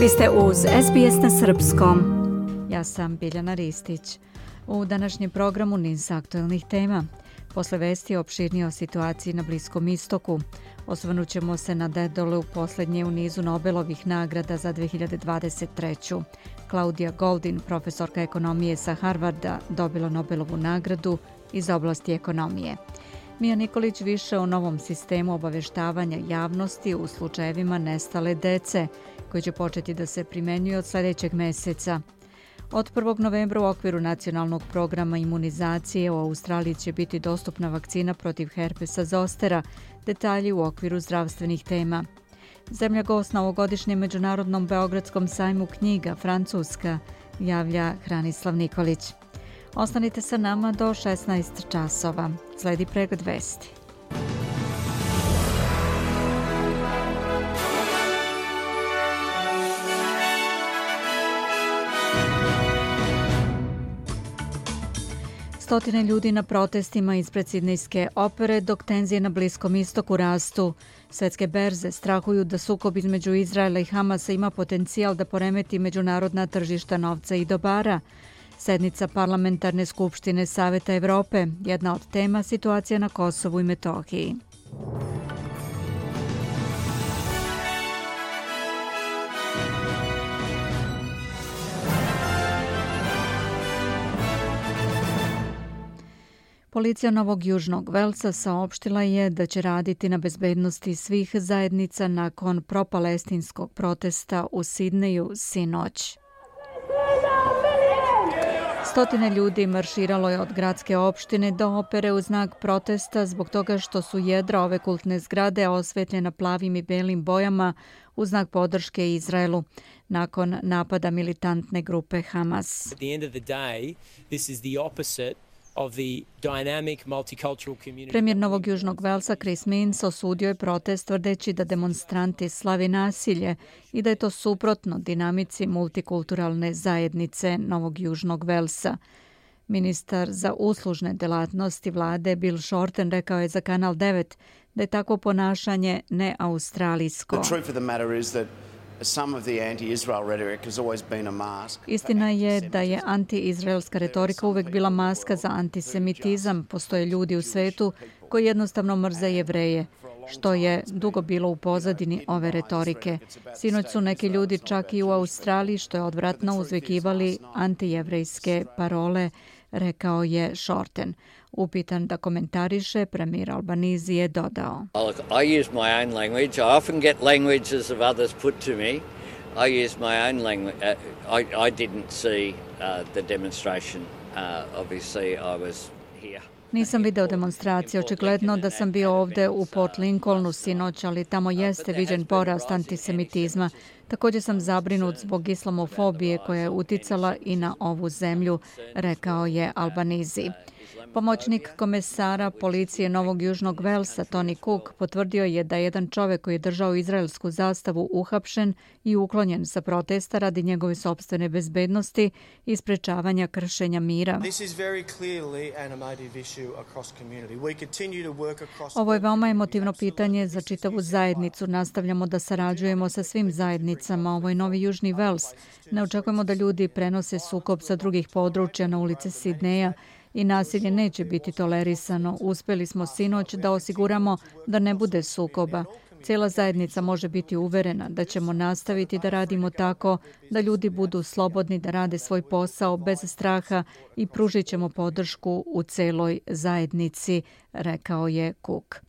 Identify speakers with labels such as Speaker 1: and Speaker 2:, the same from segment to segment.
Speaker 1: Vi ste uz SBS na Srpskom. Ja sam Biljana Ristić. U današnjem programu niz aktualnih tema. Posle vesti opširnije o situaciji na Bliskom istoku. Osvrnućemo se na dedole u posljednje u nizu Nobelovih nagrada za 2023. Claudia Goldin, profesorka ekonomije sa Harvarda, dobila Nobelovu nagradu iz oblasti ekonomije. Mija Nikolić više o novom sistemu obaveštavanja javnosti u slučajevima nestale dece, koji će početi da se primenjuje od sljedećeg meseca. Od 1. novembra u okviru nacionalnog programa imunizacije u Australiji će biti dostupna vakcina protiv herpesa zostera, detalji u okviru zdravstvenih tema. Zemlja gost na ovogodišnjem Međunarodnom Beogradskom sajmu knjiga Francuska javlja Hranislav Nikolić. Ostanite sa nama do 16 časova. Sledi pregled vesti. Stotine ljudi na protestima ispred Sidnejske opere dok tenzije na Bliskom istoku rastu. Svetske berze strahuju da sukob između Izraela i Hamasa ima potencijal da poremeti međunarodna tržišta novca i dobara. Sednica Parlamentarne skupštine Saveta Evrope, jedna od tema situacija na Kosovu i Metohiji. Policija Novog Južnog Velsa saopštila je da će raditi na bezbednosti svih zajednica nakon propalestinskog protesta u Sidneju sinoć. Stotine ljudi marširalo je od gradske opštine do opere u znak protesta zbog toga što su jedra ove kultne zgrade osvetljena plavim i belim bojama u znak podrške Izraelu nakon napada militantne grupe Hamas. At the end of the day, this is the opposite Premijer Novog Južnog Velsa Chris Minns osudio je protest tvrdeći da demonstranti slavi nasilje i da je to suprotno dinamici multikulturalne zajednice Novog Južnog Velsa. Ministar za uslužne delatnosti vlade Bill Shorten rekao je za Kanal 9 da je tako ponašanje neaustralijsko. The truth of the matter is that Istina je da je anti-izraelska retorika uvek bila maska za antisemitizam. Postoje ljudi u svetu koji jednostavno mrze jevreje, što je dugo bilo u pozadini ove retorike. Sinoć su neki ljudi čak i u Australiji, što je odvratno uzvikivali antijevrejske parole, rekao je Shorten. Upitan da komentariše, premijer Albanizi je dodao. I use my own language. I often get languages of others put to me. I use my own language. Uh, I, I didn't see uh, the demonstration. Uh, obviously, I was here. Nisam video demonstracije. Očigledno da sam bio ovde u Port Lincolnu sinoć, ali tamo jeste viđen porast antisemitizma. Također sam zabrinut zbog islamofobije koja je uticala i na ovu zemlju, rekao je Albanizi. Pomoćnik komesara policije Novog Južnog Velsa, Tony Cook, potvrdio je da je jedan čovek koji je držao izraelsku zastavu uhapšen i uklonjen sa protesta radi njegove sobstvene bezbednosti i sprečavanja kršenja mira. Ovo je veoma emotivno pitanje za čitavu zajednicu. Nastavljamo da sarađujemo sa svim zajednicama. Ovo je Novi Južni Vels. Ne očekujemo da ljudi prenose sukob sa drugih područja na ulice Sidneja i nasilje neće biti tolerisano. Uspeli smo sinoć da osiguramo da ne bude sukoba. Cijela zajednica može biti uverena da ćemo nastaviti da radimo tako da ljudi budu slobodni da rade svoj posao bez straha i pružit ćemo podršku u celoj zajednici, rekao je Cook.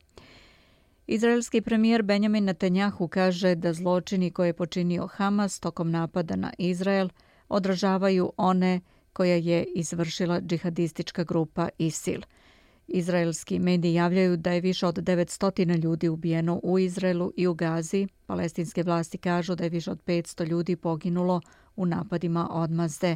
Speaker 1: Izraelski premijer Benjamin Netanyahu kaže da zločini koje je počinio Hamas tokom napada na Izrael odražavaju one koja je izvršila džihadistička grupa ISIL. Izraelski mediji javljaju da je više od 900 ljudi ubijeno u Izraelu i u Gazi. Palestinske vlasti kažu da je više od 500 ljudi poginulo u napadima odmazde.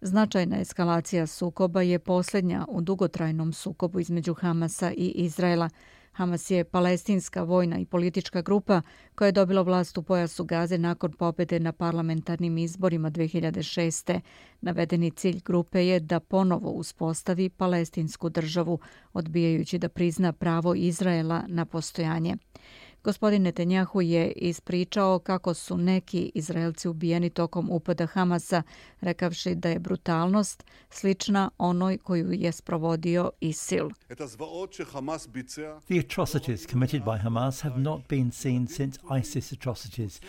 Speaker 1: Značajna eskalacija sukoba je posljednja u dugotrajnom sukobu između Hamasa i Izraela. Hamas je palestinska vojna i politička grupa koja je dobila vlast u pojasu Gaze nakon pobede na parlamentarnim izborima 2006. Navedeni cilj grupe je da ponovo uspostavi palestinsku državu, odbijajući da prizna pravo Izraela na postojanje. Gospodin Netanjahu je ispričao kako su neki Izraelci ubijeni tokom upada Hamasa, rekavši da je brutalnost slična onoj koju je sprovodio ISIL.
Speaker 2: The atrocities committed by Hamas have not been seen since ISIS atrocities.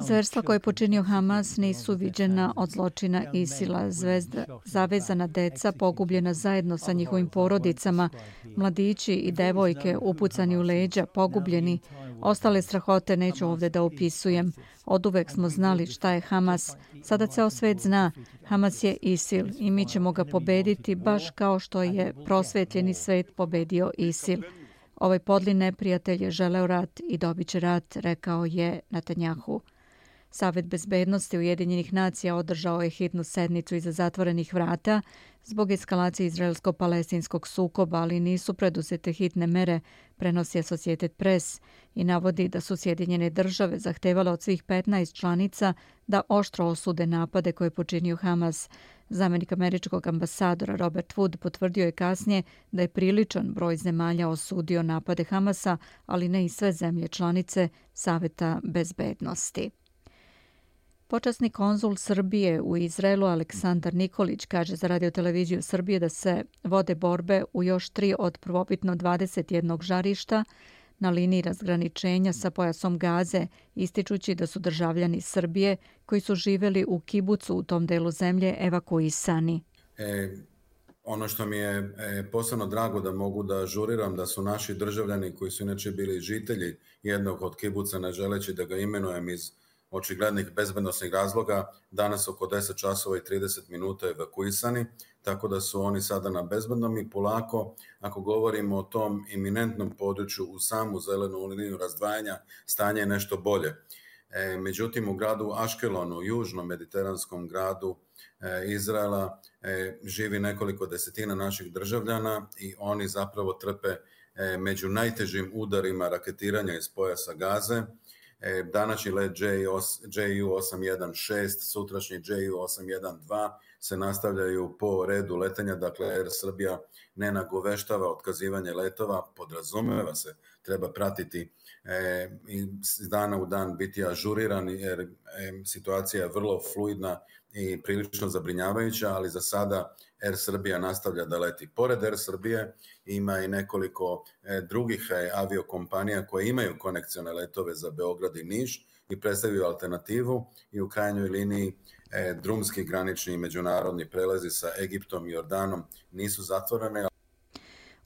Speaker 1: Zverstva koje je počinio Hamas nisu viđena od zločina Isila. Zvezda, zavezana deca, pogubljena zajedno sa njihovim porodicama, mladići i devojke upucani u leđa, pogubljeni. Ostale strahote neću ovdje da opisujem. Od uvek smo znali šta je Hamas. Sada ceo svet zna. Hamas je Isil i mi ćemo ga pobediti baš kao što je prosvetljeni svet pobedio Isil. Ovaj podli neprijatelj je želeo rat i dobit će rat, rekao je Netanjahu. Savet bezbednosti Ujedinjenih nacija održao je hitnu sednicu iza zatvorenih vrata zbog eskalacije izraelsko-palestinskog sukoba, ali nisu preduzete hitne mere, prenosi Associated Press i navodi da su Sjedinjene države zahtevale od svih 15 članica da oštro osude napade koje počinio Hamas. Zamenik američkog ambasadora Robert Wood potvrdio je kasnije da je priličan broj zemalja osudio napade Hamasa, ali ne i sve zemlje članice Saveta bezbednosti. Počasni konzul Srbije u Izraelu Aleksandar Nikolić kaže za radioteleviziju Srbije da se vode borbe u još tri od prvobitno 21 žarišta na liniji razgraničenja sa pojasom Gaze, ističući da su državljani Srbije koji su živeli u Kibucu u tom delu zemlje evakuisani.
Speaker 3: E, ono što mi je e, posebno drago da mogu da žuriram da su naši državljani koji su inače bili žitelji jednog od Kibuca, ne želeći da ga imenujem iz očiglednih bezbednostnih razloga danas oko 10 časova i 30 minuta evakuisani, tako da su oni sada na bezbednom i polako, ako govorimo o tom iminentnom području u samu zelenu liniju razdvajanja, stanje je nešto bolje. E, međutim, u gradu Aškelonu, južnom mediteranskom gradu e, Izraela, e, živi nekoliko desetina naših državljana i oni zapravo trpe e, među najtežim udarima raketiranja iz pojasa gaze, E, današnji let JU816, sutrašnji JU812 se nastavljaju po redu letenja, dakle Air Srbija ne nagoveštava otkazivanje letova, podrazumeva se, treba pratiti e, i dana u dan biti ažuriran jer e, situacija je vrlo fluidna i prilično zabrinjavajuća, ali za sada Air Srbija nastavlja da leti. Pored Air Srbije ima i nekoliko e, drugih e, aviokompanija koje imaju konekcione letove za Beograd i Niš i predstavljaju alternativu i u krajnjoj liniji e, drumski granični međunarodni prelazi sa Egiptom i Jordanom nisu zatvorene,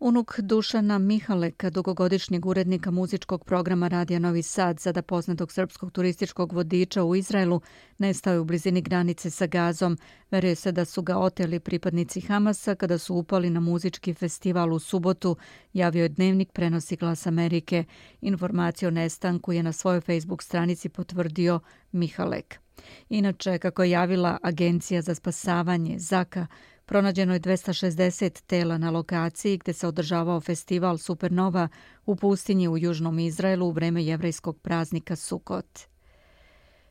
Speaker 1: Unuk Dušana Mihaleka, dugogodišnjeg urednika muzičkog programa Radija Novi Sad, sada poznatog srpskog turističkog vodiča u Izraelu, nestao je u blizini granice sa gazom. Veruje se da su ga oteli pripadnici Hamasa kada su upali na muzički festival u subotu, javio je dnevnik prenosi glas Amerike. Informaciju o nestanku je na svojoj Facebook stranici potvrdio Mihalek. Inače, kako je javila Agencija za spasavanje Zaka, Pronađeno je 260 tela na lokaciji gde se održavao festival Supernova u pustinji u Južnom Izraelu u vreme jevrejskog praznika Sukot.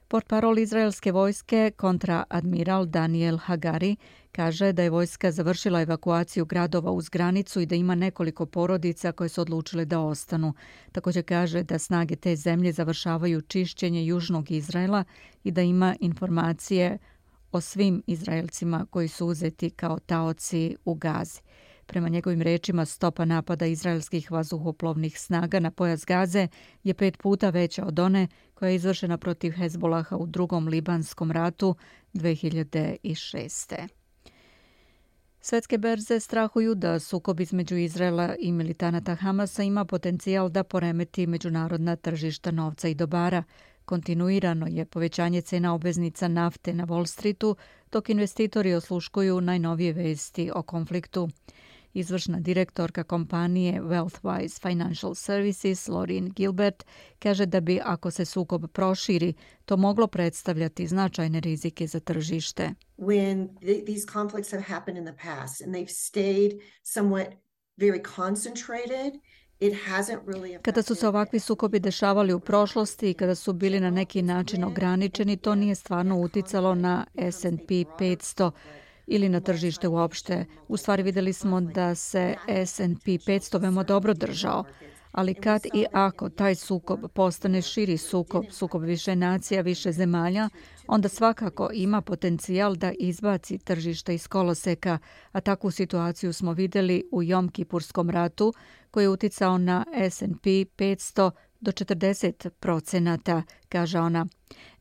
Speaker 1: Portparol izraelske vojske kontraadmiral Daniel Hagari kaže da je vojska završila evakuaciju gradova uz granicu i da ima nekoliko porodica koje su odlučile da ostanu. Također kaže da snage te zemlje završavaju čišćenje Južnog Izraela i da ima informacije o svim Izraelcima koji su uzeti kao taoci u Gazi. Prema njegovim rečima, stopa napada izraelskih vazuhoplovnih snaga na pojas Gaze je pet puta veća od one koja je izvršena protiv Hezbolaha u drugom libanskom ratu 2006. Svetske berze strahuju da sukob između Izraela i militanata Hamasa ima potencijal da poremeti međunarodna tržišta novca i dobara. Kontinuirano je povećanje cena obveznica nafte na Wall Streetu, dok investitori osluškuju najnovije vesti o konfliktu. Izvršna direktorka kompanije Wealthwise Financial Services, Lorin Gilbert, kaže da bi, ako se sukob proširi, to moglo predstavljati značajne rizike za tržište. When these conflicts have happened in the past and they've stayed somewhat very concentrated, Kada su se ovakvi sukobi dešavali u prošlosti i kada su bili na neki način ograničeni, to nije stvarno uticalo na S&P 500 ili na tržište uopšte. U stvari videli smo da se S&P 500 veoma dobro držao ali kad i ako taj sukob postane širi sukob, sukob više nacija, više zemalja, onda svakako ima potencijal da izbaci tržište iz koloseka, a takvu situaciju smo videli u Jom Kipurskom ratu koji je uticao na S&P 500 do 40 procenata, kaže ona.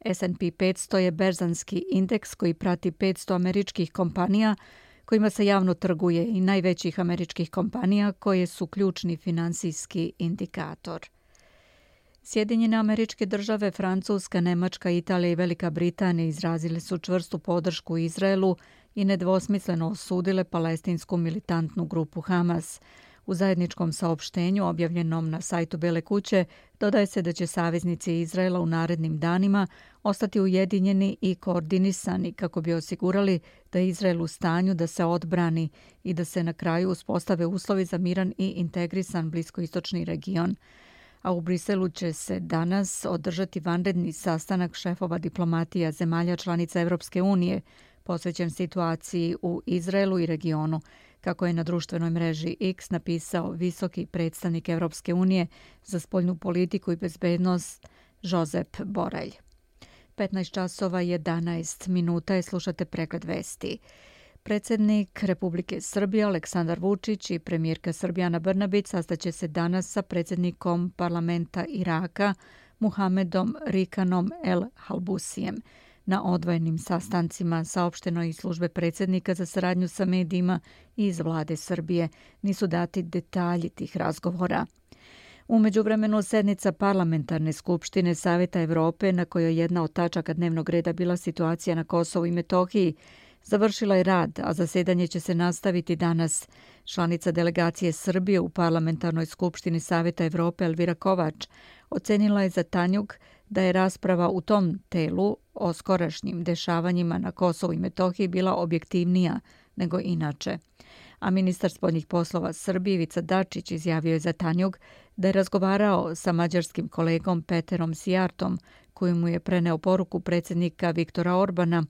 Speaker 1: S&P 500 je berzanski indeks koji prati 500 američkih kompanija kojima se javno trguje i najvećih američkih kompanija koje su ključni finansijski indikator. Sjedinjene američke države, Francuska, Nemačka, Italija i Velika Britanija izrazile su čvrstu podršku Izraelu i nedvosmisleno osudile palestinsku militantnu grupu Hamas. U zajedničkom saopštenju objavljenom na sajtu Bele kuće dodaje se da će saveznici Izraela u narednim danima ostati ujedinjeni i koordinisani kako bi osigurali da je Izrael u stanju da se odbrani i da se na kraju uspostave uslovi za miran i integrisan bliskoistočni region. A u Briselu će se danas održati vanredni sastanak šefova diplomatija zemalja članica Evropske unije posvećen situaciji u Izraelu i regionu kako je na društvenoj mreži X napisao visoki predstavnik Evropske unije za spoljnu politiku i bezbednost Josep Borelj. 15 časova 11 minuta je slušate pregled vesti. Predsednik Republike Srbije Aleksandar Vučić i premijerka Srbijana Brnabić sastaće se danas sa predsjednikom parlamenta Iraka Muhamedom Rikanom El Halbusijem. Na odvojenim sastancima saopšteno i službe predsjednika za saradnju sa medijima iz vlade Srbije. Nisu dati detalji tih razgovora. Umeđu vremenu sednica parlamentarne skupštine Saveta Evrope, na kojoj jedna od tačaka dnevnog reda bila situacija na Kosovu i Metohiji, završila je rad, a zasedanje će se nastaviti danas. Članica delegacije Srbije u parlamentarnoj skupštini Saveta Evrope Elvira Kovač ocenila je za Tanjuk da je rasprava u tom telu o skorašnjim dešavanjima na Kosovu i Metohiji bila objektivnija nego inače. A ministar spodnjih poslova Srbije Ivica Dačić izjavio je za Tanjug da je razgovarao sa mađarskim kolegom Peterom Sijartom koji mu je preneo poruku predsjednika Viktora Orbana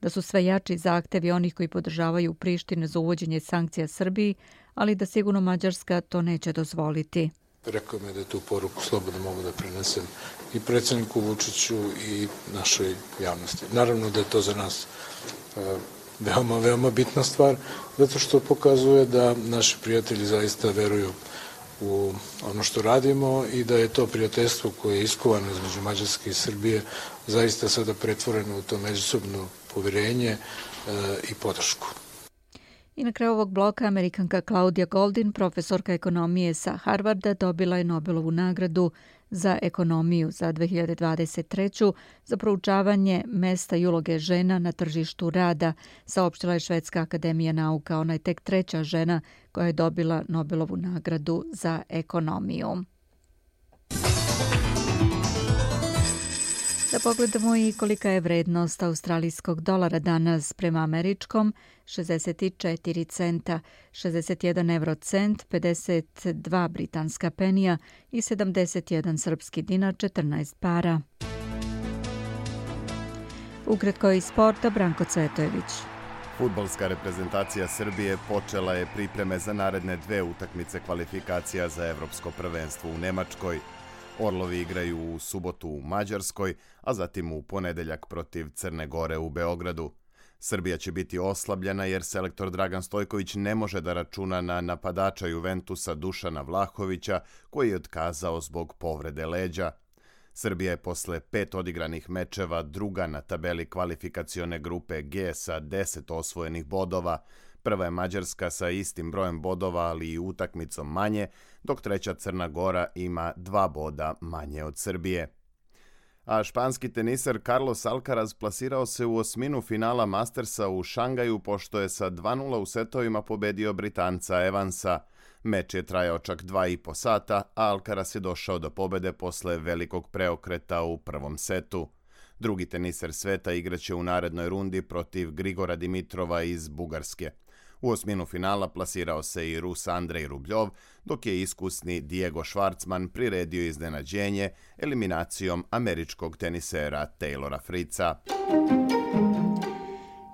Speaker 1: da su sve jači zahtevi onih koji podržavaju Prištine za uvođenje sankcija Srbiji, ali da sigurno Mađarska to neće dozvoliti.
Speaker 4: Rekao mi da je tu poruku slobodno mogu da prenesem i predsjedniku Vučiću i našoj javnosti. Naravno da je to za nas e, veoma, veoma bitna stvar, zato što pokazuje da naši prijatelji zaista veruju u ono što radimo i da je to prijateljstvo koje je iskovano između Mađarske i Srbije zaista sada pretvoreno u to međusobno povjerenje e, i podršku.
Speaker 1: I na kraju ovog bloka Amerikanka Claudia Goldin, profesorka ekonomije sa Harvarda, dobila je Nobelovu nagradu za ekonomiju za 2023. za proučavanje mesta i uloge žena na tržištu rada, saopštila je Švedska akademija nauka. Ona je tek treća žena koja je dobila Nobelovu nagradu za ekonomiju. Da pogledamo i kolika je vrednost australijskog dolara danas prema američkom, 64 centa, 61 eurocent, 52 britanska penija i 71 srpski dinar, 14 para. Ukratko iz sporta, Branko Cvetojević.
Speaker 5: Futbolska reprezentacija Srbije počela je pripreme za naredne dve utakmice kvalifikacija za Evropsko prvenstvo u Nemačkoj. Orlovi igraju u subotu u Mađarskoj, a zatim u ponedeljak protiv Crne Gore u Beogradu. Srbija će biti oslabljena jer selektor Dragan Stojković ne može da računa na napadača Juventusa Dušana Vlahovića koji je otkazao zbog povrede leđa. Srbija je posle pet odigranih mečeva druga na tabeli kvalifikacione grupe G sa 10 osvojenih bodova. Prva je Mađarska sa istim brojem bodova, ali i utakmicom manje, dok treća Crna Gora ima dva boda manje od Srbije. A španski tenisar Carlos Alcaraz plasirao se u osminu finala Mastersa u Šangaju pošto je sa 2-0 u setovima pobedio Britanca Evansa. Meč je trajao čak dva i po sata, a Alcaraz je došao do pobede posle velikog preokreta u prvom setu. Drugi teniser sveta igraće u narednoj rundi protiv Grigora Dimitrova iz Bugarske. U osminu finala plasirao se i Rus Andrej Rubljov, dok je iskusni Diego Schwartzman priredio iznenađenje eliminacijom američkog tenisera Taylora Fritza.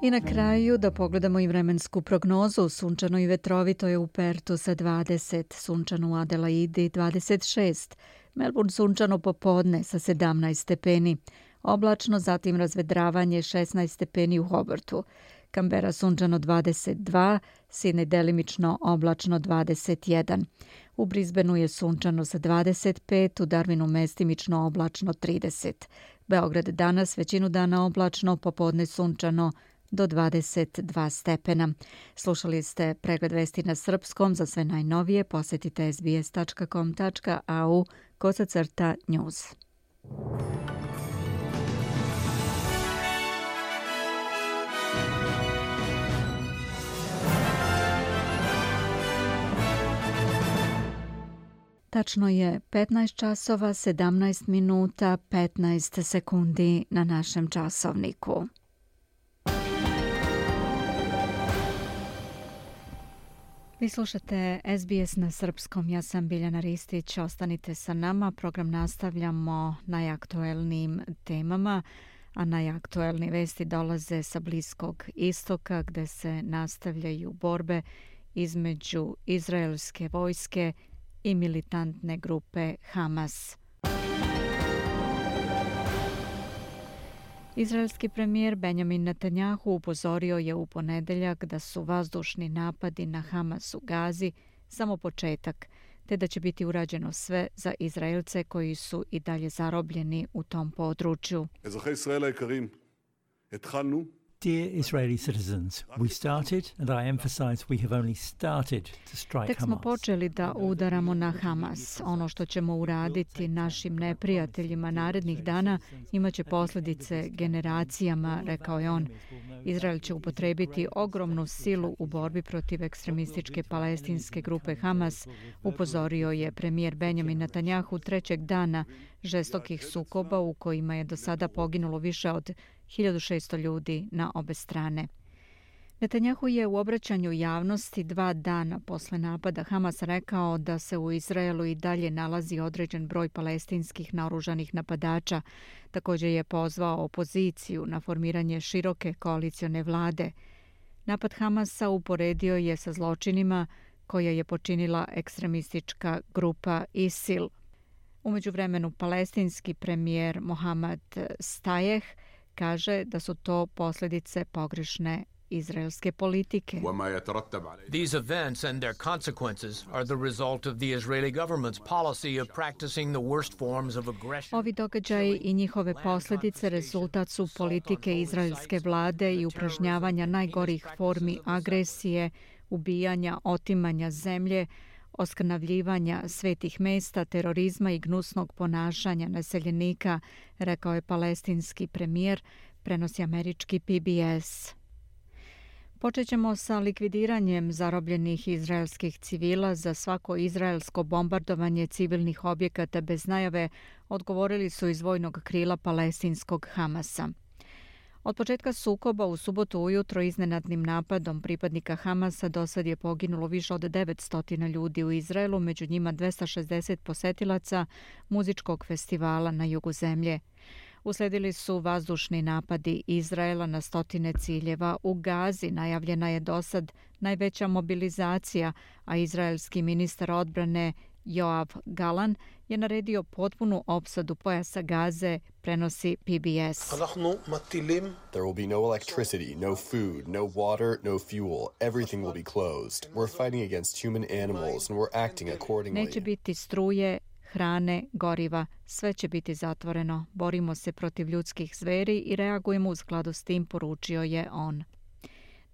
Speaker 1: I na kraju da pogledamo i vremensku prognozu. Sunčano i vetrovito je u Pertu sa 20, sunčano u Adelaidi 26, Melbourne sunčano popodne sa 17 stepeni, oblačno zatim razvedravanje 16 stepeni u Hobartu, Kambera sunčano 22, Sine delimično oblačno 21. U Brisbaneu je sunčano sa 25, u Darwinu mestimično oblačno 30. Beograd danas većinu dana oblačno, popodne sunčano do 22 stepena. Slušali ste pregled vesti na srpskom. Za sve najnovije posjetite sbs.com.au kosacrta news. Tačno je 15 časova 17 minuta 15 sekundi na našem časovniku. Vi slušate SBS na srpskom. Ja sam Biljana Ristić. Ostanite sa nama. Program nastavljamo najaktuelnijim temama, a najaktuelni vesti dolaze sa Bliskog istoka gde se nastavljaju borbe između izraelske vojske i i militantne grupe Hamas. Izraelski premijer Benjamin Netanjahu upozorio je u ponedeljak da su vazdušni napadi na Hamas u Gazi samo početak, te da će biti urađeno sve za Izraelce koji su i dalje zarobljeni u tom području.
Speaker 6: Ezrahi Israela ikarim, ethalnu
Speaker 2: Dear Israeli citizens, we started, and I emphasize we have only started to strike
Speaker 1: Tek smo počeli da udaramo na Hamas. Ono što ćemo uraditi našim neprijateljima narednih dana imaće posljedice generacijama, rekao je on. Izrael će upotrebiti ogromnu silu u borbi protiv ekstremističke palestinske grupe Hamas, upozorio je premijer Benjamin Netanjahu trećeg dana žestokih sukoba u kojima je do sada poginulo više od 1600 ljudi na obe strane. Netanjahu je u obraćanju javnosti dva dana posle napada Hamas rekao da se u Izraelu i dalje nalazi određen broj palestinskih naoružanih napadača. Također je pozvao opoziciju na formiranje široke koalicione vlade. Napad Hamasa uporedio je sa zločinima koje je počinila ekstremistička grupa ISIL. Umeđu vremenu palestinski premijer Mohamed Stajeh kaže da su to posljedice pogrešne izraelske politike.
Speaker 7: These events and their consequences are the result of the Israeli government's policy of practicing the worst forms of aggression.
Speaker 1: Ovi događaji i njihove posljedice rezultat su politike izraelske vlade i upražnjavanja najgorih formi agresije, ubijanja, otimanja zemlje, oskrnavljivanja svetih mesta, terorizma i gnusnog ponašanja naseljenika, rekao je palestinski premijer, prenosi američki PBS. Počećemo sa likvidiranjem zarobljenih izraelskih civila za svako izraelsko bombardovanje civilnih objekata bez najave, odgovorili su iz vojnog krila palestinskog Hamasa. Od početka sukoba u subotu ujutro iznenadnim napadom pripadnika Hamasa do sad je poginulo više od 900 ljudi u Izraelu, među njima 260 posetilaca muzičkog festivala na jugu zemlje. Usledili su vazdušni napadi Izraela na stotine ciljeva. U Gazi najavljena je dosad najveća mobilizacija, a izraelski ministar odbrane Joav Galan je naredio potpunu opsadu pojasa Gaze, prenosi PBS.
Speaker 8: There will be no electricity, no food, no water, no fuel. Everything will be closed. We're fighting against human animals and we're acting accordingly.
Speaker 1: Neće biti struje, hrane, goriva. Sve će biti zatvoreno. Borimo se protiv ljudskih zveri i reagujemo u skladu s tim, poručio je on.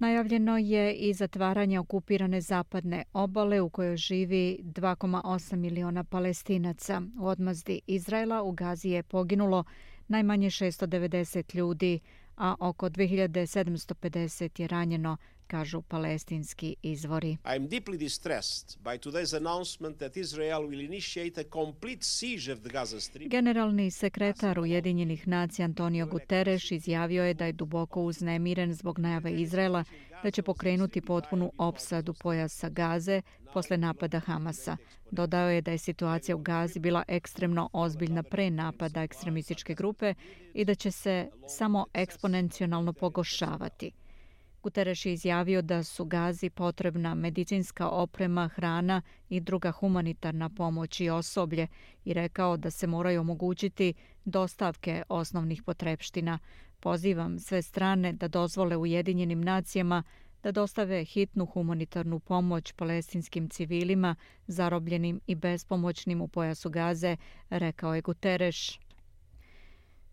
Speaker 1: Najavljeno je i zatvaranje okupirane zapadne obale u kojoj živi 2,8 miliona palestinaca. U odmazdi Izraela u Gazi je poginulo najmanje 690 ljudi, a oko 2750 je ranjeno, kažu palestinski izvori.
Speaker 9: I am deeply distressed by today's announcement that Israel will initiate a complete siege of the Gaza Strip.
Speaker 1: Generalni sekretar Ujedinjenih nacija Antonio Guterres izjavio je da je duboko uznemiren zbog najave Izraela da će pokrenuti potpunu opsadu pojasa Gaze posle napada Hamasa. Dodao je da je situacija u Gazi bila ekstremno ozbiljna pre napada ekstremističke grupe i da će se samo eksponencionalno pogošavati. Guterres je izjavio da su Gazi potrebna medicinska oprema, hrana i druga humanitarna pomoć i osoblje i rekao da se moraju omogućiti dostavke osnovnih potrepština. Pozivam sve strane da dozvole Ujedinjenim nacijama da dostave hitnu humanitarnu pomoć palestinskim civilima, zarobljenim i bespomoćnim u pojasu Gaze, rekao je Guterres.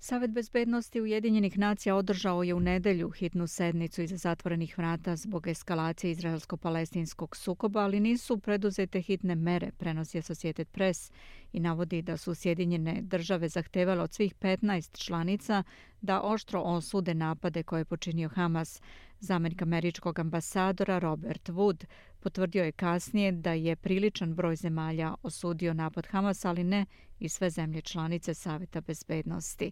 Speaker 1: Savet bezbednosti Ujedinjenih nacija održao je u nedelju hitnu sednicu iza zatvorenih vrata zbog eskalacije izraelsko-palestinskog sukoba, ali nisu preduzete hitne mere, prenosi Associated Press i navodi da su Sjedinjene države zahtevale od svih 15 članica da oštro osude napade koje je počinio Hamas. Zamenik američkog ambasadora Robert Wood potvrdio je kasnije da je priličan broj zemalja osudio napad Hamas, ali ne i sve zemlje članice Saveta bezbednosti.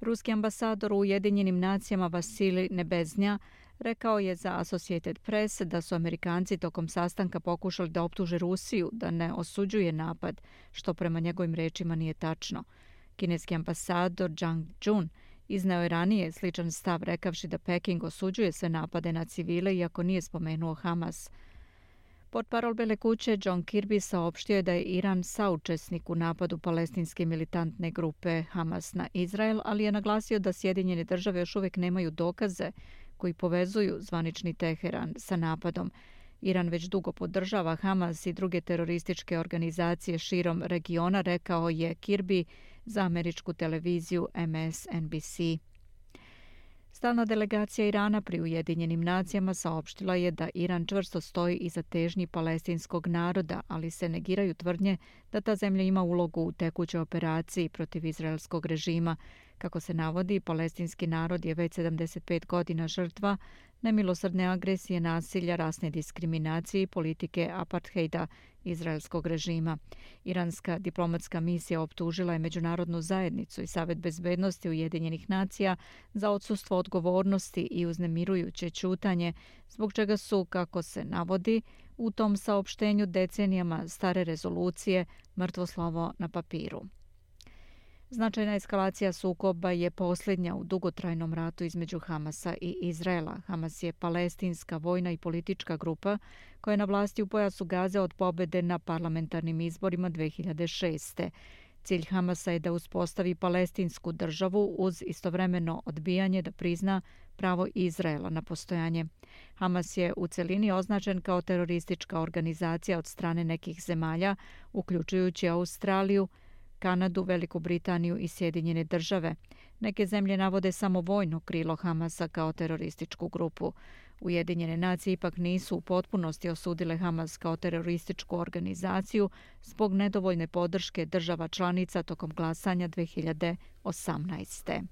Speaker 1: Ruski ambasador u Ujedinjenim nacijama Vasili Nebeznja rekao je za Associated Press da su Amerikanci tokom sastanka pokušali da optuže Rusiju da ne osuđuje napad, što prema njegovim rečima nije tačno. Kineski ambasador Zhang Jun izneo je ranije sličan stav rekavši da Peking osuđuje sve napade na civile iako nije spomenuo Hamas. Portparol Bele kuće John Kirby saopštio je da je Iran saučesnik u napadu palestinske militantne grupe Hamas na Izrael, ali je naglasio da Sjedinjene države još uvijek nemaju dokaze koji povezuju zvanični Teheran sa napadom. Iran već dugo podržava Hamas i druge terorističke organizacije širom regiona, rekao je Kirby za američku televiziju MSNBC. Stalna delegacija Irana pri Ujedinjenim nacijama saopštila je da Iran čvrsto stoji iza težnji palestinskog naroda, ali se negiraju tvrdnje da ta zemlja ima ulogu u tekućoj operaciji protiv izraelskog režima. Kako se navodi, palestinski narod je već 75 godina žrtva nemilosrdne agresije, nasilja, rasne diskriminacije i politike apartheida izraelskog režima. Iranska diplomatska misija optužila je Međunarodnu zajednicu i Savet bezbednosti Ujedinjenih nacija za odsustvo odgovornosti i uznemirujuće čutanje, zbog čega su, kako se navodi, u tom saopštenju decenijama stare rezolucije mrtvo slovo na papiru. Značajna eskalacija sukoba je posljednja u dugotrajnom ratu između Hamasa i Izraela. Hamas je palestinska vojna i politička grupa koja je na vlasti u pojasu Gaze od pobede na parlamentarnim izborima 2006. Cilj Hamasa je da uspostavi palestinsku državu uz istovremeno odbijanje da prizna pravo Izraela na postojanje. Hamas je u celini označen kao teroristička organizacija od strane nekih zemalja, uključujući Australiju, Kanadu, Veliku Britaniju i Sjedinjene države. Neke zemlje navode samo vojno krilo Hamasa kao terorističku grupu. Ujedinjene nacije ipak nisu u potpunosti osudile Hamas kao terorističku organizaciju zbog nedovoljne podrške država članica tokom glasanja 2018.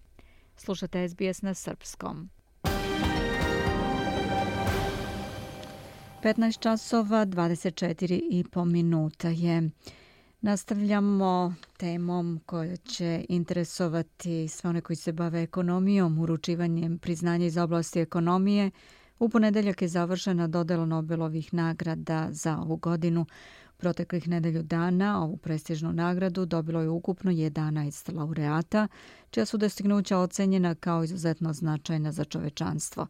Speaker 1: Slušate SBS na srpskom. 15 časova 24 i po minuta je. Nastavljamo temom koja će interesovati sve one koji se bave ekonomijom, uručivanjem priznanja iz oblasti ekonomije. U ponedeljak je završena dodela Nobelovih nagrada za ovu godinu. Proteklih nedelju dana ovu prestižnu nagradu dobilo je ukupno 11 laureata, čija su dostignuća ocenjena kao izuzetno značajna za čovečanstvo.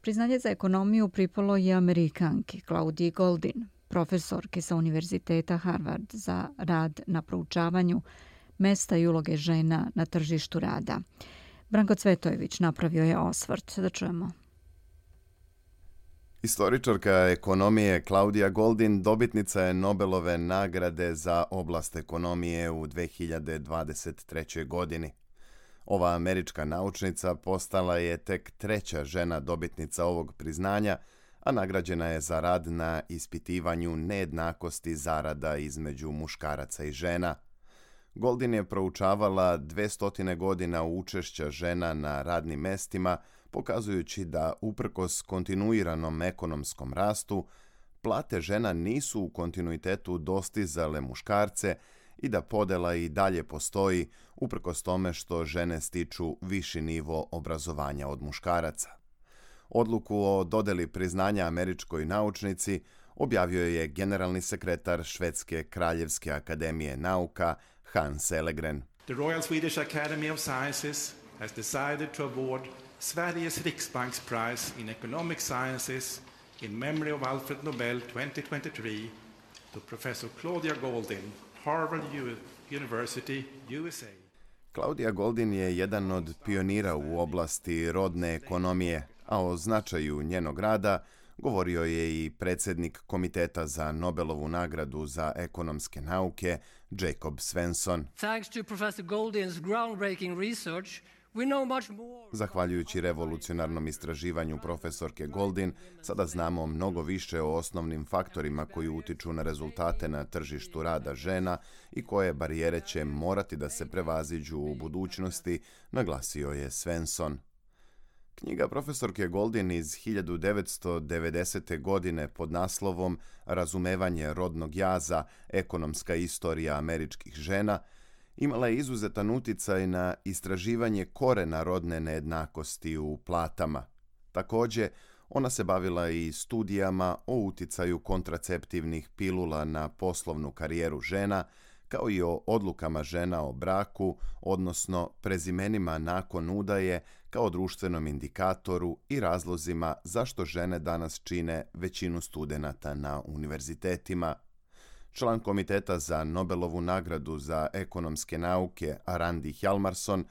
Speaker 1: Priznanje za ekonomiju pripalo je Amerikanki Claudie Goldin, profesorke sa Univerziteta Harvard za rad na proučavanju mesta i uloge žena na tržištu rada. Branko Cvetojević napravio je osvrt. Da čujemo.
Speaker 5: Istoričarka ekonomije Klaudija Goldin dobitnica je Nobelove nagrade za oblast ekonomije u 2023. godini. Ova američka naučnica postala je tek treća žena dobitnica ovog priznanja – a nagrađena je za rad na ispitivanju nejednakosti zarada između muškaraca i žena. Goldin je proučavala 200 godina učešća žena na radnim mestima, pokazujući da uprkos kontinuiranom ekonomskom rastu, plate žena nisu u kontinuitetu dostizale muškarce i da podela i dalje postoji uprkos tome što žene stiču viši nivo obrazovanja od muškaraca. Odluku o dodeli priznanja američkoj naučnici objavio je generalni sekretar Švedske kraljevske akademije nauka Hans Elegren.
Speaker 10: The Royal Swedish Academy of Sciences has decided to award Sveriges Riksbanks Prize in Economic Sciences in memory of Alfred Nobel 2023 to Professor Claudia Goldin, Harvard University, USA.
Speaker 5: Claudia Goldin je jedan od pionira u oblasti rodne ekonomije, a o značaju njenog rada govorio je i predsjednik Komiteta za Nobelovu nagradu za ekonomske nauke, Jacob Svensson.
Speaker 11: Thanks to Professor Goldin's groundbreaking research,
Speaker 5: Zahvaljujući revolucionarnom istraživanju profesorke Goldin, sada znamo mnogo više o osnovnim faktorima koji utiču na rezultate na tržištu rada žena i koje barijere će morati da se prevaziđu u budućnosti, naglasio je Svensson. Knjiga profesorke Goldin iz 1990. godine pod naslovom Razumevanje rodnog jaza, ekonomska istorija američkih žena – imala je izuzetan uticaj na istraživanje korena rodne nejednakosti u platama. Takođe, ona se bavila i studijama o uticaju kontraceptivnih pilula na poslovnu karijeru žena, kao i o odlukama žena o braku, odnosno prezimenima nakon udaje kao društvenom indikatoru i razlozima zašto žene danas čine većinu studenata na univerzitetima. Član komiteta za Nobelovu nagradu za ekonomske nauke Arandi Hjalmarsson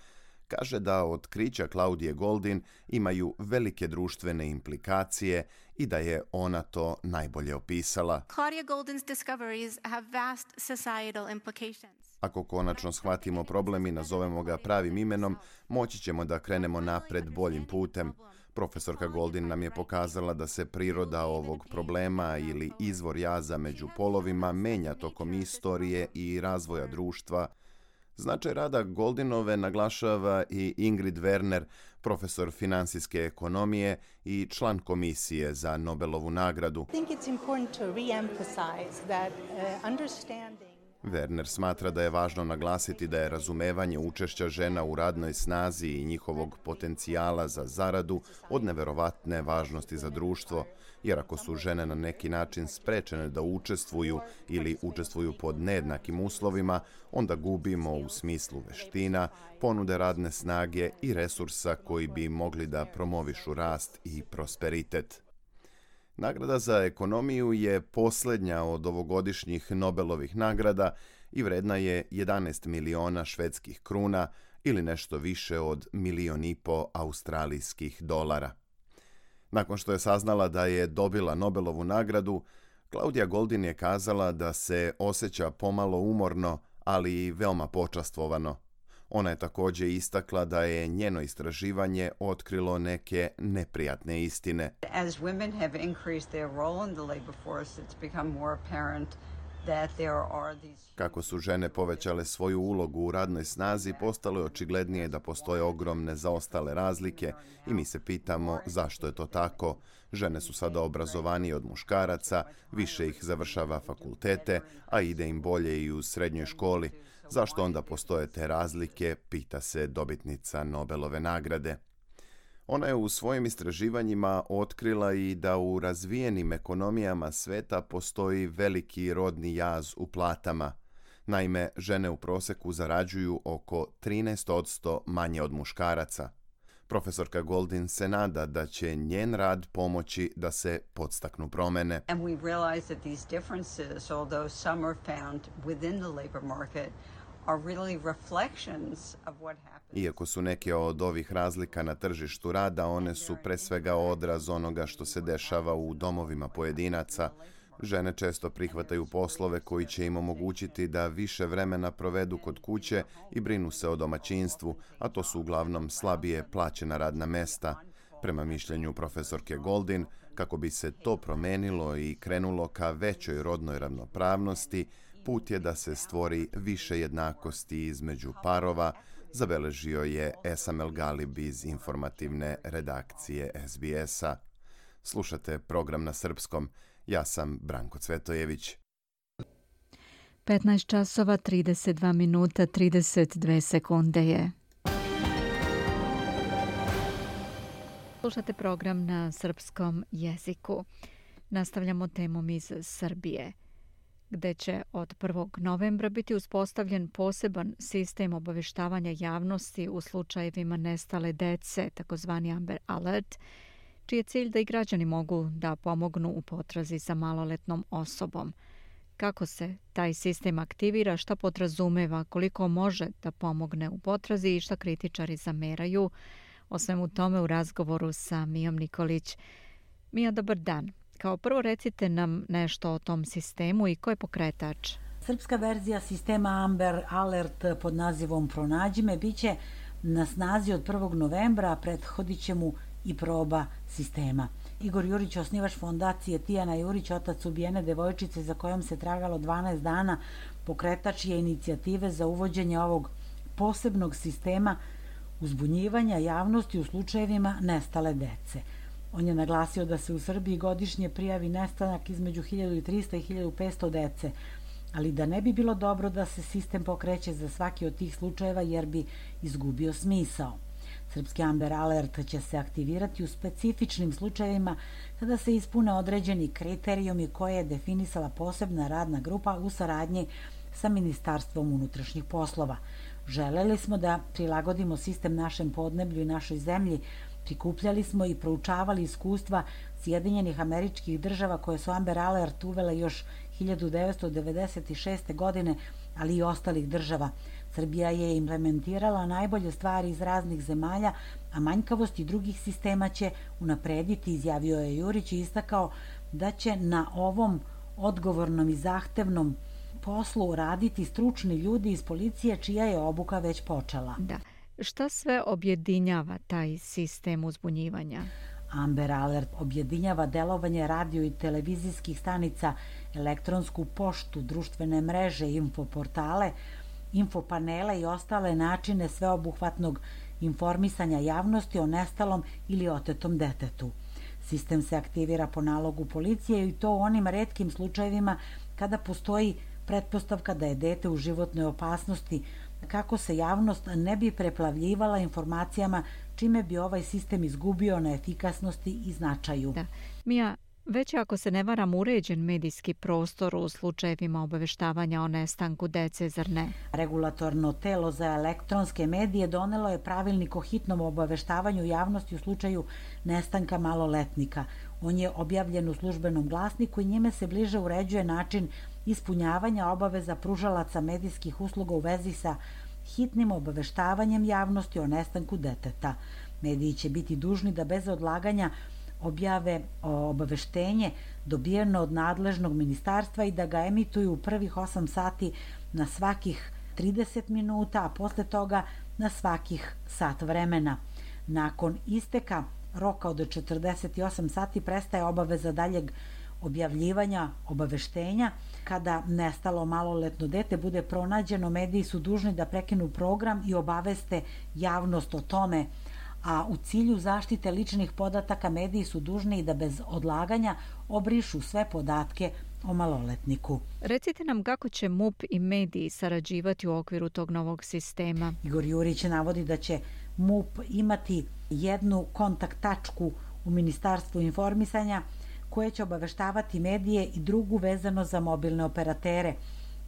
Speaker 5: kaže da otkrića Klaudije Goldin imaju velike društvene implikacije i da je ona to najbolje opisala.
Speaker 12: Claudia Goldin's discoveries have vast societal implications.
Speaker 5: Ako konačno shvatimo problem i nazovemo ga pravim imenom, moći ćemo da krenemo napred boljim putem. Profesorka Goldin nam je pokazala da se priroda ovog problema ili izvor jaza među polovima menja tokom istorije i razvoja društva. Značaj rada Goldinove naglašava i Ingrid Werner, profesor finansijske ekonomije i član komisije za Nobelovu nagradu. Uh, Werner smatra da je važno naglasiti da je razumevanje učešća žena u radnoj snazi i njihovog potencijala za zaradu od neverovatne važnosti za društvo, jer ako su žene na neki način sprečene da učestvuju ili učestvuju pod nejednakim uslovima, onda gubimo u smislu veština, ponude radne snage i resursa koji bi mogli da promovišu rast i prosperitet. Nagrada za ekonomiju je posljednja od ovogodišnjih Nobelovih nagrada i vredna je 11 miliona švedskih kruna ili nešto više od milion i po australijskih dolara. Nakon što je saznala da je dobila Nobelovu nagradu, Claudia Goldin je kazala da se osjeća pomalo umorno, ali i veoma počastvovano. Ona je također istakla da je njeno istraživanje otkrilo neke neprijatne istine. As women have increased their role in the labor force, it's become more apparent kako su žene povećale svoju ulogu u radnoj snazi, postalo je očiglednije da postoje ogromne zaostale razlike i mi se pitamo zašto je to tako. Žene su sada obrazovanije od muškaraca, više ih završava fakultete, a ide im bolje i u srednjoj školi. Zašto onda postoje te razlike, pita se dobitnica Nobelove nagrade. Ona je u svojim istraživanjima otkrila i da u razvijenim ekonomijama sveta postoji veliki rodni jaz u platama. Naime, žene u proseku zarađuju oko 13% manje od muškaraca. Profesorka Goldin se nada da će njen rad pomoći da se podstaknu promene. And we realize that these differences, although some are found within the labor market, Iako su neke od ovih razlika na tržištu rada, one su pre svega odraz onoga što se dešava u domovima pojedinaca. Žene često prihvataju poslove koji će im omogućiti da više vremena provedu kod kuće i brinu se o domaćinstvu, a to su uglavnom slabije plaćena radna mesta. Prema mišljenju profesorke Goldin, kako bi se to promenilo i krenulo ka većoj rodnoj ravnopravnosti, put je da se stvori više jednakosti između parova, zabeležio je SML Galib iz informativne redakcije SBS-a. Slušate program na srpskom. Ja sam Branko Cvetojević.
Speaker 1: 15 časova 32 minuta 32 sekunde je. Slušate program na srpskom jeziku. Nastavljamo temom iz Srbije gde će od 1. novembra biti uspostavljen poseban sistem obaveštavanja javnosti u slučajevima nestale dece, takozvani Amber Alert, čiji je cilj da i građani mogu da pomognu u potrazi za maloletnom osobom. Kako se taj sistem aktivira, šta podrazumeva, koliko može da pomogne u potrazi i šta kritičari zameraju, o svemu tome u razgovoru sa Mijom Nikolić. Mija, dobar dan. Kao prvo recite nam nešto o tom sistemu i ko je pokretač?
Speaker 13: Srpska verzija sistema Amber Alert pod nazivom Pronađi me biće na snazi od 1. novembra, a prethodit će mu i proba sistema. Igor Jurić, osnivač fondacije Tijana Jurić, otac ubijene devojčice za kojom se tragalo 12 dana, pokretač je inicijative za uvođenje ovog posebnog sistema uzbunjivanja javnosti u slučajevima nestale dece. On je naglasio da se u Srbiji godišnje prijavi nestanak između 1300 i 1500 dece, ali da ne bi bilo dobro da se sistem pokreće za svaki od tih slučajeva jer bi izgubio smisao. Srpski Amber Alert će se aktivirati u specifičnim slučajevima kada se ispune određeni kriterijumi koje je definisala posebna radna grupa u saradnji sa Ministarstvom unutrašnjih poslova. Želeli smo da prilagodimo sistem našem podneblju i našoj zemlji, prikupljali smo i proučavali iskustva Sjedinjenih američkih država koje su Amber Alert uvele još 1996. godine, ali i ostalih država. Srbija je implementirala najbolje stvari iz raznih zemalja, a manjkavosti drugih sistema će unaprediti, izjavio je Jurić i istakao da će na ovom odgovornom i zahtevnom poslu raditi stručni ljudi iz policije čija je obuka već počela.
Speaker 1: Da. Šta sve objedinjava taj sistem uzbunjivanja?
Speaker 13: Amber Alert objedinjava delovanje radio i televizijskih stanica, elektronsku poštu, društvene mreže, infoportale, infopanele i ostale načine sveobuhvatnog informisanja javnosti o nestalom ili otetom detetu. Sistem se aktivira po nalogu policije i to u onim redkim slučajevima kada postoji pretpostavka da je dete u životnoj opasnosti, kako se javnost ne bi preplavljivala informacijama čime bi ovaj sistem izgubio na efikasnosti i značaju.
Speaker 1: Da. Mija, Već ako se ne varam uređen medijski prostor u slučajevima obaveštavanja o nestanku dece, zar ne?
Speaker 13: Regulatorno telo za elektronske medije donelo je pravilnik o hitnom obaveštavanju javnosti u slučaju nestanka maloletnika. On je objavljen u službenom glasniku i njime se bliže uređuje način ispunjavanja obaveza pružalaca medijskih usluga u vezi sa hitnim obaveštavanjem javnosti o nestanku deteta. Mediji će biti dužni da bez odlaganja objave obaveštenje dobijeno od nadležnog ministarstva i da ga emituju u prvih 8 sati na svakih 30 minuta, a posle toga na svakih sat vremena. Nakon isteka roka od 48 sati prestaje obaveza daljeg objavljivanja obaveštenja. Kada nestalo maloletno dete bude pronađeno, mediji su dužni da prekinu program i obaveste javnost o tome a u cilju zaštite ličnih podataka mediji su dužni da bez odlaganja obrišu sve podatke o maloletniku.
Speaker 1: Recite nam kako će MUP i mediji sarađivati u okviru tog novog sistema.
Speaker 13: Igor Jurić navodi da će MUP imati jednu kontakt tačku u Ministarstvu informisanja koje će obaveštavati medije i drugu vezano za mobilne operatere.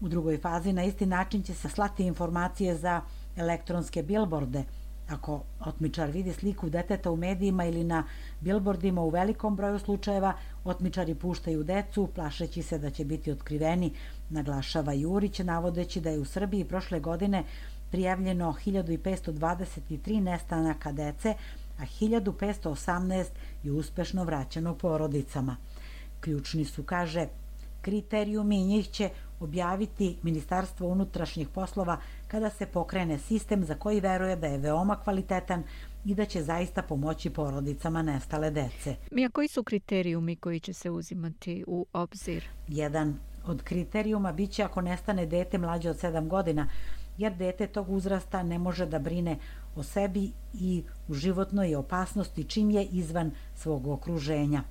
Speaker 13: U drugoj fazi na isti način će se slati informacije za elektronske bilborde – Ako otmičar vidi sliku deteta u medijima ili na bilbordima u velikom broju slučajeva, otmičari puštaju decu, plašeći se da će biti otkriveni, naglašava Jurić, navodeći da je u Srbiji prošle godine prijavljeno 1523 nestanaka dece, a 1518 je uspešno vraćeno porodicama. Ključni su, kaže, kriterijumi i njih će objaviti Ministarstvo unutrašnjih poslova kada se pokrene sistem za koji veruje da je veoma kvalitetan i da će zaista pomoći porodicama nestale dece.
Speaker 1: Mija, koji su kriterijumi koji će se uzimati u obzir?
Speaker 13: Jedan od kriterijuma biće ako nestane dete mlađe od 7 godina, jer dete tog uzrasta ne može da brine o sebi i u životnoj opasnosti čim je izvan svog okruženja.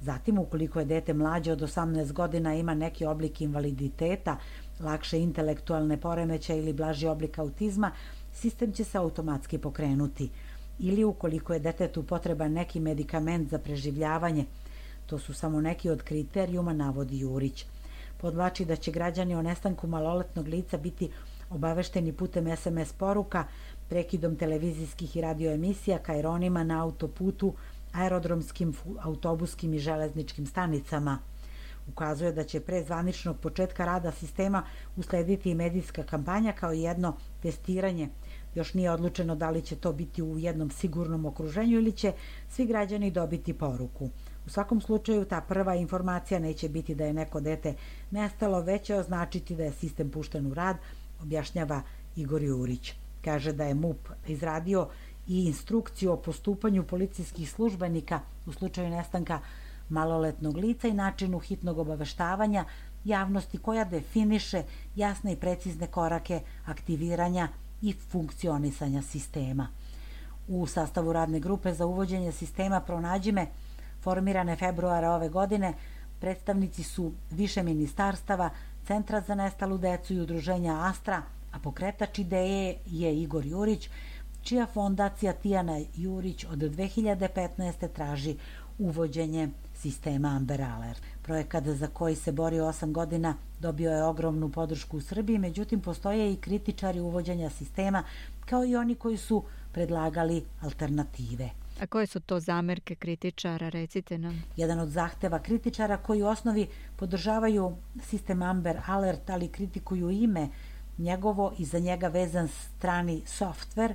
Speaker 13: Zatim, ukoliko je dete mlađe od 18 godina ima neki oblik invaliditeta, lakše intelektualne poremeće ili blaži oblik autizma, sistem će se automatski pokrenuti. Ili ukoliko je detetu potreban neki medikament za preživljavanje, to su samo neki od kriterijuma, navodi Jurić. podlači da će građani o nestanku maloletnog lica biti obavešteni putem SMS poruka, prekidom televizijskih i radioemisija, kajronima na autoputu, aerodromskim, autobuskim i železničkim stanicama. Ukazuje da će pre zvaničnog početka rada sistema uslediti i medijska kampanja kao jedno testiranje. Još nije odlučeno da li će to biti u jednom sigurnom okruženju ili će svi građani dobiti poruku. U svakom slučaju ta prva informacija neće biti da je neko dete nestalo, već će označiti da je sistem pušten u rad, objašnjava Igor Jurić. Kaže da je MUP izradio i instrukciju o postupanju policijskih službenika u slučaju nestanka maloletnog lica i načinu hitnog obaveštavanja javnosti koja definiše jasne i precizne korake aktiviranja i funkcionisanja sistema. U sastavu radne grupe za uvođenje sistema Pronađime, formirane februara ove godine, predstavnici su više ministarstava, Centra za nestalu decu i udruženja Astra, a pokretač ideje je Igor Jurić, čija fondacija Tijana Jurić od 2015. traži uvođenje sistema Amber Alert. Projekat za koji se bori 8 godina dobio je ogromnu podršku u Srbiji, međutim postoje i kritičari uvođenja sistema, kao i oni koji su predlagali alternative.
Speaker 1: A koje su to zamerke kritičara, recite nam?
Speaker 13: Jedan od zahteva kritičara koji u osnovi podržavaju sistem Amber Alert, ali kritikuju ime njegovo i za njega vezan strani softver,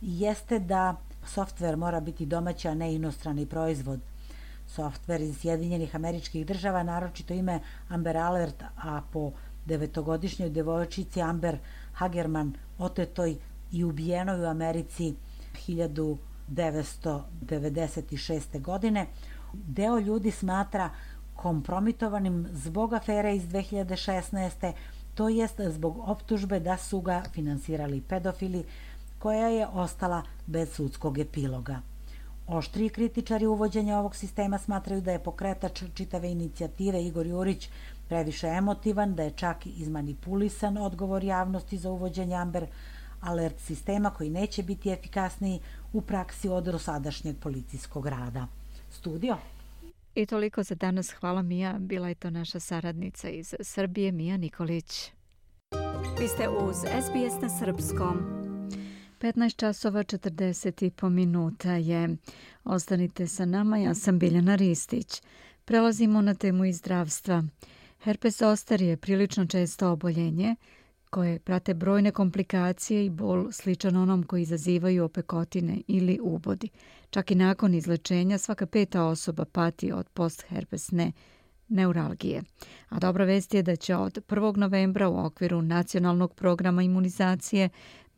Speaker 13: jeste da softver mora biti domaća, a ne inostrani proizvod. Softver iz Sjedinjenih američkih država, naročito ime Amber Alert, a po devetogodišnjoj devojčici Amber Hagerman otetoj i ubijenoj u Americi 1996. godine, deo ljudi smatra kompromitovanim zbog afere iz 2016. To jest zbog optužbe da su ga finansirali pedofili, koja je ostala bez sudskog epiloga. Oštri kritičari uvođenja ovog sistema smatraju da je pokretač čitave inicijative Igor Jurić previše emotivan, da je čak izmanipulisan odgovor javnosti za uvođenje Amber alert sistema koji neće biti efikasniji u praksi od dosadašnjeg policijskog rada. Studio?
Speaker 1: I toliko za danas. Hvala Mija. Bila je to naša saradnica iz Srbije, Mija Nikolić. Vi ste uz SBS na Srpskom. 15 časova 40 i po minuta je. Ostanite sa nama, ja sam Biljana Ristić. Prelazimo na temu iz zdravstva. Herpes zoster je prilično često oboljenje koje prate brojne komplikacije i bol sličan onom koji izazivaju opekotine ili ubodi. Čak i nakon izlečenja svaka peta osoba pati od postherpesne neuralgije. A dobra vest je da će od 1. novembra u okviru nacionalnog programa imunizacije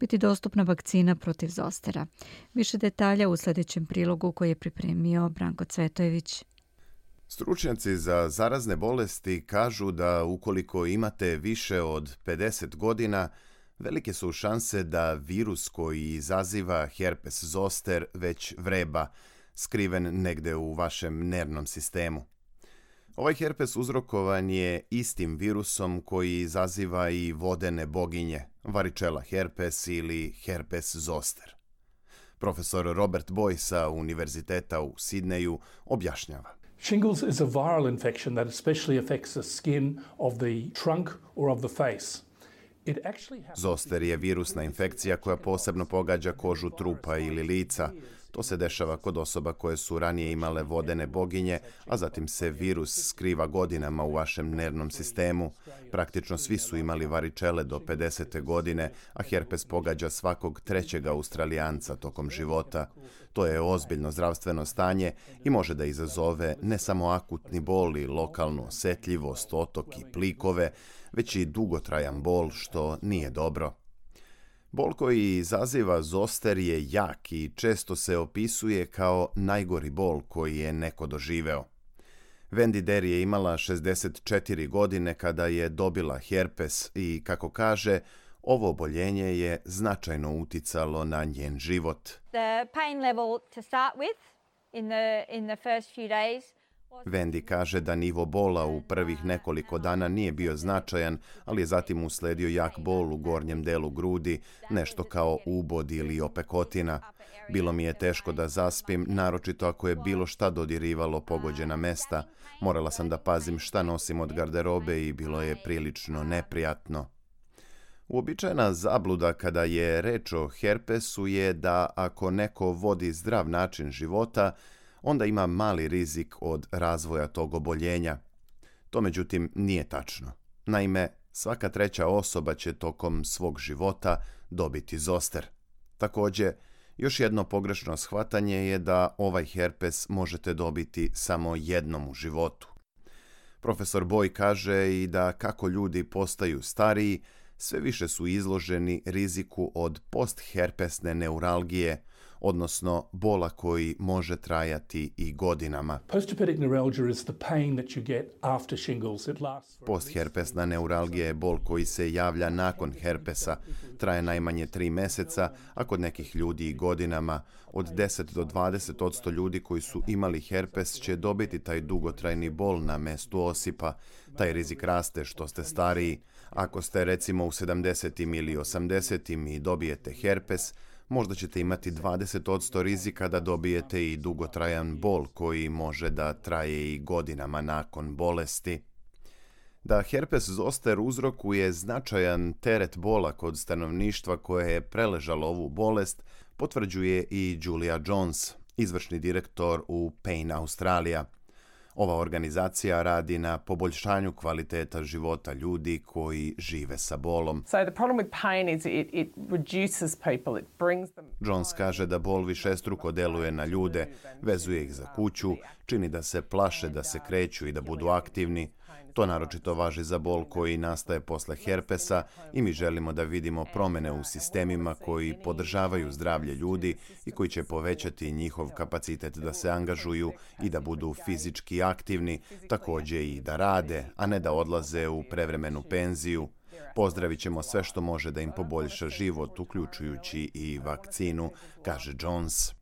Speaker 1: biti dostupna vakcina protiv zostera. Više detalja u sljedećem prilogu koji je pripremio Branko Cvetojević.
Speaker 5: Stručnjaci za zarazne bolesti kažu da ukoliko imate više od 50 godina, velike su šanse da virus koji izaziva herpes zoster već vreba, skriven negde u vašem nervnom sistemu. Ovaj herpes uzrokovan je istim virusom koji izaziva i vodene boginje, varičela herpes ili herpes zoster. Profesor Robert Boy sa Univerziteta u Sidneju objašnjava.
Speaker 14: Shingles is a viral infection that especially affects the skin of the trunk or of the face.
Speaker 5: Zoster je virusna infekcija koja posebno pogađa kožu trupa ili lica, To se dešava kod osoba koje su ranije imale vodene boginje, a zatim se virus skriva godinama u vašem nervnom sistemu. Praktično svi su imali varičele do 50. godine, a herpes pogađa svakog trećeg australijanca tokom života. To je ozbiljno zdravstveno stanje i može da izazove ne samo akutni bol i lokalnu osetljivost, otok i plikove, već i dugotrajan bol, što nije dobro. Bol koji izaziva zoster je jak i često se opisuje kao najgori bol koji je neko doživeo. Wendy Der je imala 64 godine kada je dobila herpes i, kako kaže, ovo oboljenje je značajno uticalo na njen život.
Speaker 15: The pain level to start with in the, in the first few days
Speaker 5: Vendi kaže da nivo bola u prvih nekoliko dana nije bio značajan, ali je zatim usledio jak bol u gornjem delu grudi, nešto kao ubod ili opekotina. Bilo mi je teško da zaspim, naročito ako je bilo šta dodirivalo pogođena mesta. Morala sam da pazim šta nosim od garderobe i bilo je prilično neprijatno. Uobičajena zabluda kada je reč o herpesu je da ako neko vodi zdrav način života, onda ima mali rizik od razvoja tog oboljenja. To međutim nije tačno. Naime, svaka treća osoba će tokom svog života dobiti zoster. Također, još jedno pogrešno shvatanje je da ovaj herpes možete dobiti samo jednom u životu. Profesor Boj kaže i da kako ljudi postaju stariji, sve više su izloženi riziku od postherpesne neuralgije, odnosno bola koji može trajati i godinama. Postherpesna neuralgija je bol koji se javlja nakon herpesa, traje najmanje tri meseca, a kod nekih ljudi i godinama. Od 10 do 20 odsto ljudi koji su imali herpes će dobiti taj dugotrajni bol na mestu osipa. Taj rizik raste što ste stariji. Ako ste recimo u 70-im ili 80-im i dobijete herpes, možda ćete imati 20% rizika da dobijete i dugotrajan bol koji može da traje i godinama nakon bolesti. Da herpes zoster uzrokuje značajan teret bola kod stanovništva koje je preležalo ovu bolest, potvrđuje i Julia Jones, izvršni direktor u Pain Australia. Ova organizacija radi na poboljšanju kvaliteta života ljudi koji žive sa bolom. Jones kaže da bol više struko deluje na ljude, vezuje ih za kuću, čini da se plaše da se kreću i da budu aktivni, To naročito važi za bol koji nastaje posle herpesa i mi želimo da vidimo promene u sistemima koji podržavaju zdravlje ljudi i koji će povećati njihov kapacitet da se angažuju i da budu fizički aktivni, takođe i da rade, a ne da odlaze u prevremenu penziju. Pozdravit ćemo sve što može da im poboljša život, uključujući i vakcinu, kaže Jones.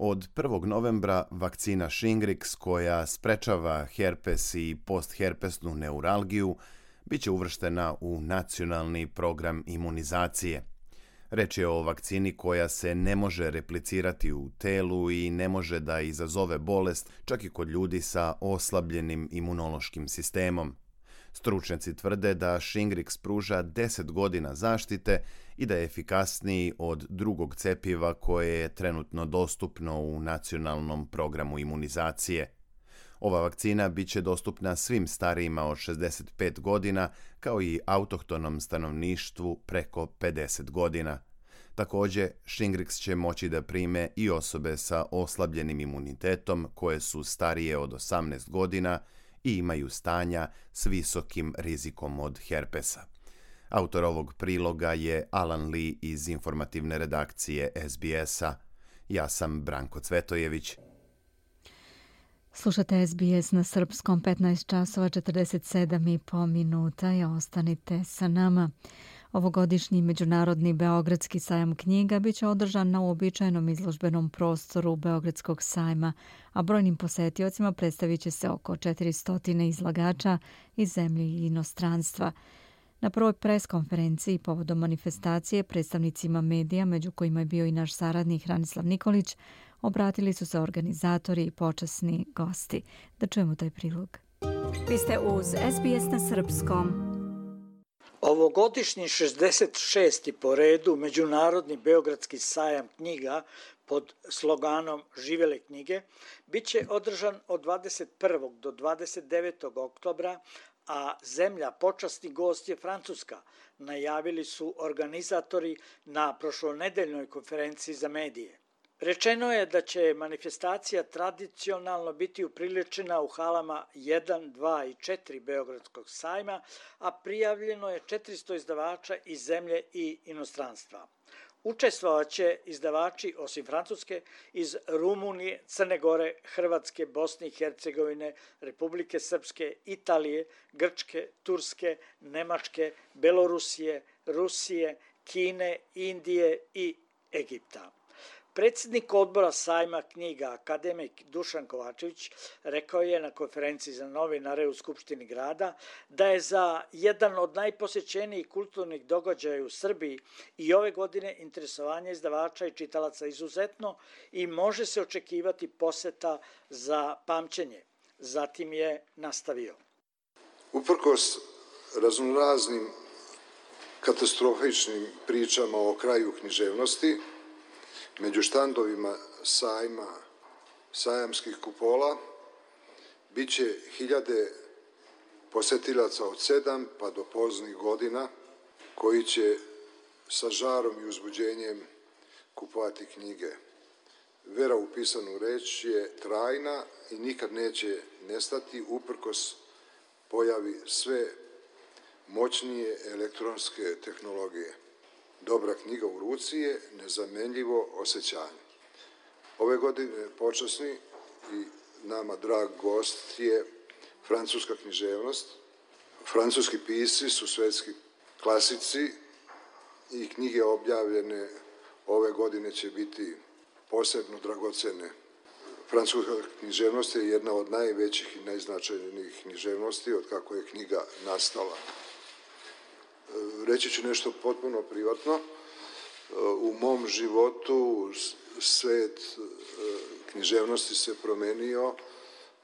Speaker 5: Od 1. novembra vakcina Shingrix koja sprečava herpes i postherpesnu neuralgiju biće uvrštena u nacionalni program imunizacije. Reč je o vakcini koja se ne može replicirati u telu i ne može da izazove bolest čak i kod ljudi sa oslabljenim imunološkim sistemom. Stručnjaci tvrde da Shingrix pruža 10 godina zaštite i da je efikasniji od drugog cepiva koje je trenutno dostupno u nacionalnom programu imunizacije. Ova vakcina biće dostupna svim starijima od 65 godina, kao i autohtonom stanovništvu preko 50 godina. Također, Shingrix će moći da prime i osobe sa oslabljenim imunitetom koje su starije od 18 godina i imaju stanja s visokim rizikom od herpesa. Autor ovog priloga je Alan Lee iz informativne redakcije SBS-a. Ja sam Branko Cvetojević.
Speaker 1: Slušate SBS na srpskom 15 časova 47 i po minuta i ostanite sa nama. Ovogodišnji Međunarodni Beogradski sajam knjiga biće održan na uobičajenom izložbenom prostoru Beogradskog sajma, a brojnim posetiocima predstavit će se oko 400 izlagača iz zemlje i inostranstva. Na prvoj preskonferenciji povodom manifestacije predstavnicima medija, među kojima je bio i naš saradnik Hranislav Nikolić, obratili su se organizatori i počasni gosti. Da čujemo taj prilog.
Speaker 15: Vi ste uz SBS na Srpskom.
Speaker 16: Ovogodišnji 66. po redu Međunarodni Beogradski sajam knjiga pod sloganom Živele knjige bit će održan od 21. do 29. oktobra, a zemlja počasni gost je Francuska, najavili su organizatori na prošlonedeljnoj konferenciji za medije. Rečeno je da će manifestacija tradicionalno biti upriličena u halama 1, 2 i 4 Beogradskog sajma, a prijavljeno je 400 izdavača iz zemlje i inostranstva. Učestvovaće izdavači, osim Francuske, iz Rumunije, Crne Gore, Hrvatske, Bosne i Hercegovine, Republike Srpske, Italije, Grčke, Turske, Nemačke, Belorusije, Rusije, Kine, Indije i Egipta. Predsjednik odbora sajma knjiga akademik Dušan Kovačević rekao je na konferenciji za novinare u Skupštini grada da je za jedan od najposjećenijih kulturnih događaja u Srbiji i ove godine interesovanje izdavača i čitalaca izuzetno i može se očekivati poseta za pamćenje. Zatim je nastavio.
Speaker 17: Uprkos raznoraznim katastrofičnim pričama o kraju književnosti, među štandovima sajma sajamskih kupola bit će hiljade posetilaca od sedam pa do poznih godina koji će sa žarom i uzbuđenjem kupovati knjige. Vera u pisanu reč je trajna i nikad neće nestati uprkos pojavi sve moćnije elektronske tehnologije. Dobra knjiga u ruci je nezamenljivo osjećanje. Ove godine počasni i nama drag gost je francuska književnost. Francuski pisci su svetski klasici i knjige objavljene ove godine će biti posebno dragocene. Francuska književnost je jedna od najvećih i najznačajnijih književnosti od kako je knjiga nastala reći ću nešto potpuno privatno. E, u mom životu svet e, književnosti se promenio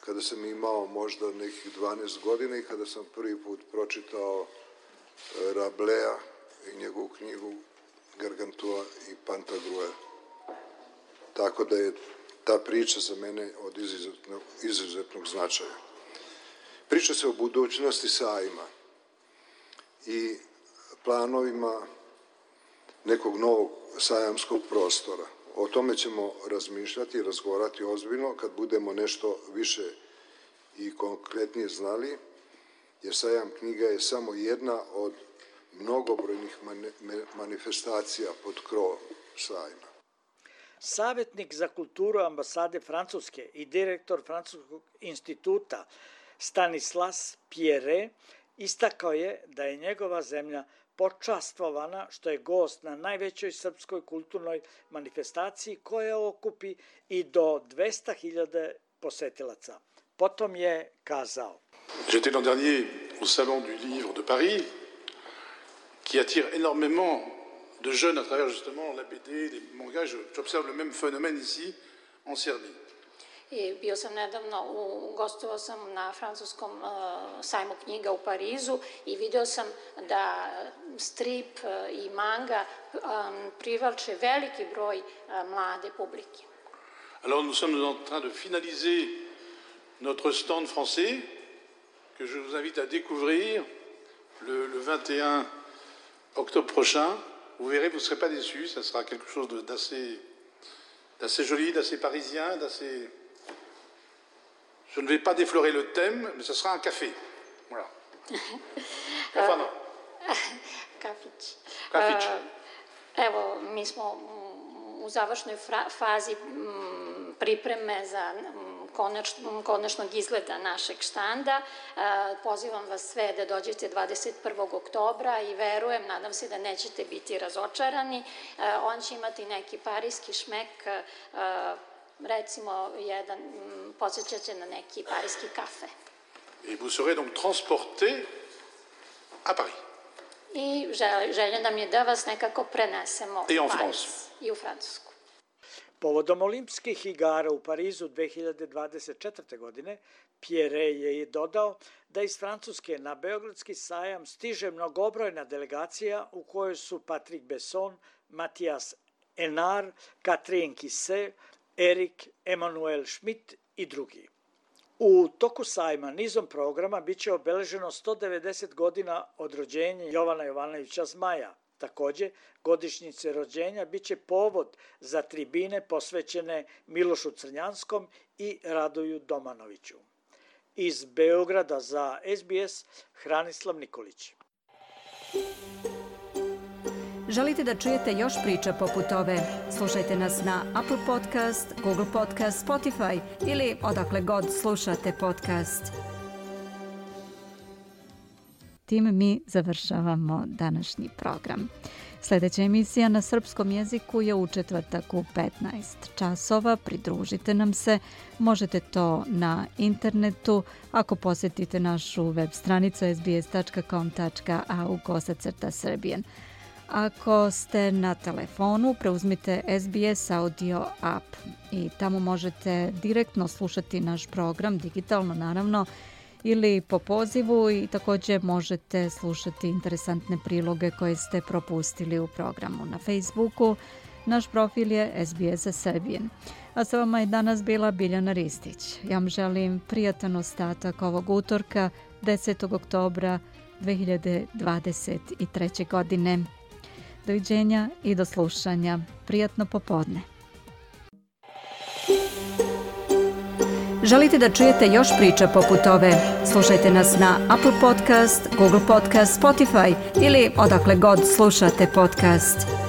Speaker 17: kada sam imao možda nekih 12 godina i kada sam prvi put pročitao e, Rablea i njegovu knjigu Gargantua i Pantagruel. Tako da je ta priča za mene od izuzetnog, izuzetnog značaja. Priča se o budućnosti sajma i planovima nekog novog sajamskog prostora. O tome ćemo razmišljati i razgovarati ozbiljno kad budemo nešto više i konkretnije znali, jer sajam knjiga je samo jedna od mnogobrojnih manifestacija pod krovom sajma.
Speaker 16: Savetnik za kulturu ambasade Francuske i direktor Francuskog instituta Stanislas Pierre istakao je da je njegova zemlja počastvovana što je gost na najvećoj srpskoj kulturnoj manifestaciji koja okupi i do 200.000 posetilaca. Potom je kazao.
Speaker 18: J'étais l'an dernier au Salon du Livre de Paris, qui attire énormément de jeunes à travers justement la BD, les mangas. J'observe le même phénomène ici, en Serbie.
Speaker 19: I bio sam nedavno, u, gostovao sam na francuskom uh, sajmu knjiga u Parizu i video sam da strip uh, i manga um, privlače veliki broj uh, mlade publike.
Speaker 18: Alors nous sommes en train de finaliser notre stand français que je vous invite à découvrir le, le 21 octobre prochain. Vous verrez, vous ne serez pas déçus, ça sera quelque chose d'assez joli, d'assez parisien, d'assez Je ne vais pas déflorer le thème, mais ce sera un café. Voilà.
Speaker 19: Kafić. Kafić. Evo, mi smo u završnoj fazi pripreme za konač, konačnog izgleda našeg štanda. Pozivam vas sve da dođete 21. oktobra i verujem, nadam se da nećete biti razočarani. On će imati neki parijski šmek recimo, jedan, podsjećat na neki parijski kafe.
Speaker 18: Et vous serez donc transporté à Paris.
Speaker 19: I želja nam je da vas nekako prenesemo
Speaker 18: I u Pariz.
Speaker 19: I u Francusku.
Speaker 16: Povodom olimpijskih igara u Parizu 2024. godine, Pierre je i dodao da iz Francuske na Beogradski sajam stiže mnogobrojna delegacija u kojoj su Patrick Besson, Matias Enar, Catherine Kisse, Erik Emanuel Schmidt i drugi. U toku sajma nizom programa biće obeleženo 190 godina od rođenja Jovana Jovanovića Zmaja. Takođe, godišnjice rođenja biće povod za tribine posvećene Milošu Crnjanskom i Radoju Domanoviću. Iz Beograda za SBS Hranislav Nikolić.
Speaker 15: Želite da čujete još priča poput ove? Slušajte nas na Apple Podcast, Google Podcast, Spotify ili odakle god slušate podcast.
Speaker 1: Tim mi završavamo današnji program. Sljedeća emisija na srpskom jeziku je u četvrtak u 15 časova. Pridružite nam se. Možete to na internetu ako posjetite našu web stranicu sbs.com.au kosacrta srbijen. Ako ste na telefonu, preuzmite SBS Audio app i tamo možete direktno slušati naš program, digitalno naravno, ili po pozivu i također možete slušati interesantne priloge koje ste propustili u programu na Facebooku. Naš profil je SBS Serbian. A sa vama je danas bila Biljana Ristić. Ja vam želim prijatan ostatak ovog utorka 10. oktobra 2023. godine. Doviđenja i do slušanja. Prijatno popodne.
Speaker 15: Želite da čujete još priča poput ove? Slušajte nas na Apple Podcast, Google Podcast, Spotify ili odakle god slušate podcast.